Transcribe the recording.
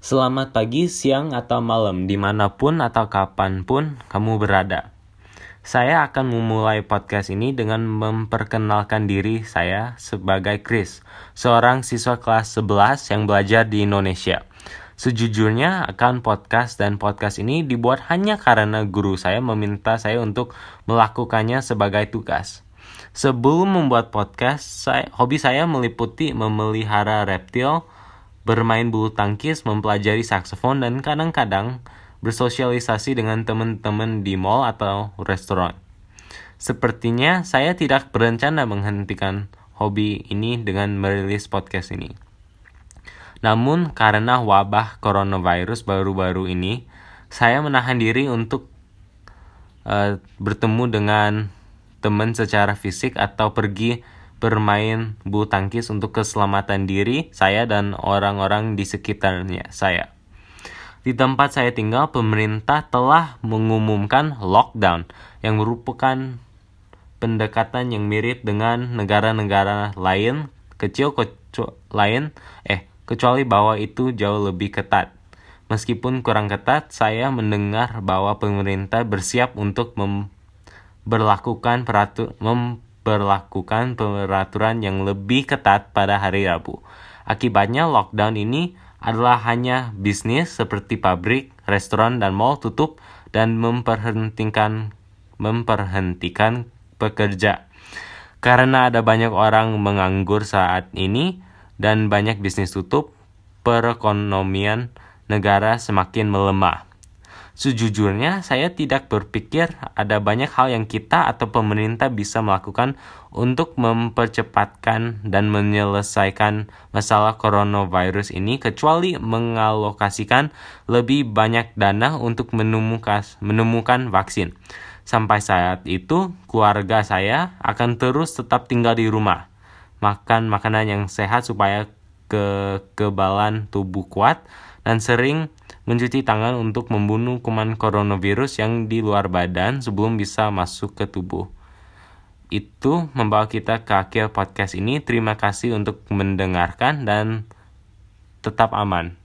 Selamat pagi, siang, atau malam, di mana pun atau kapan pun kamu berada. Saya akan memulai podcast ini dengan memperkenalkan diri saya sebagai Chris, seorang siswa kelas 11 yang belajar di Indonesia. Sejujurnya akan podcast dan podcast ini dibuat hanya karena guru saya meminta saya untuk melakukannya sebagai tugas. Sebelum membuat podcast, saya, hobi saya meliputi memelihara reptil, bermain bulu tangkis, mempelajari saksofon, dan kadang-kadang bersosialisasi dengan teman-teman di mall atau restoran. Sepertinya saya tidak berencana menghentikan hobi ini dengan merilis podcast ini. Namun karena wabah coronavirus baru-baru ini, saya menahan diri untuk uh, bertemu dengan teman secara fisik atau pergi bermain bulu tangkis untuk keselamatan diri saya dan orang-orang di sekitarnya saya. Di tempat saya tinggal, pemerintah telah mengumumkan lockdown yang merupakan pendekatan yang mirip dengan negara-negara lain kecil lain eh kecuali bahwa itu jauh lebih ketat. Meskipun kurang ketat, saya mendengar bahwa pemerintah bersiap untuk memperlakukan peratur mem berlakukan peraturan yang lebih ketat pada hari Rabu. Akibatnya lockdown ini adalah hanya bisnis seperti pabrik, restoran, dan mall tutup dan memperhentikan memperhentikan pekerja. Karena ada banyak orang menganggur saat ini dan banyak bisnis tutup, perekonomian negara semakin melemah. Sejujurnya, saya tidak berpikir ada banyak hal yang kita atau pemerintah bisa melakukan untuk mempercepatkan dan menyelesaikan masalah coronavirus ini kecuali mengalokasikan lebih banyak dana untuk menemukan, vaksin. Sampai saat itu, keluarga saya akan terus tetap tinggal di rumah, makan makanan yang sehat supaya kekebalan tubuh kuat, dan sering mencuci tangan untuk membunuh kuman coronavirus yang di luar badan sebelum bisa masuk ke tubuh. Itu membawa kita ke akhir podcast ini. Terima kasih untuk mendengarkan dan tetap aman.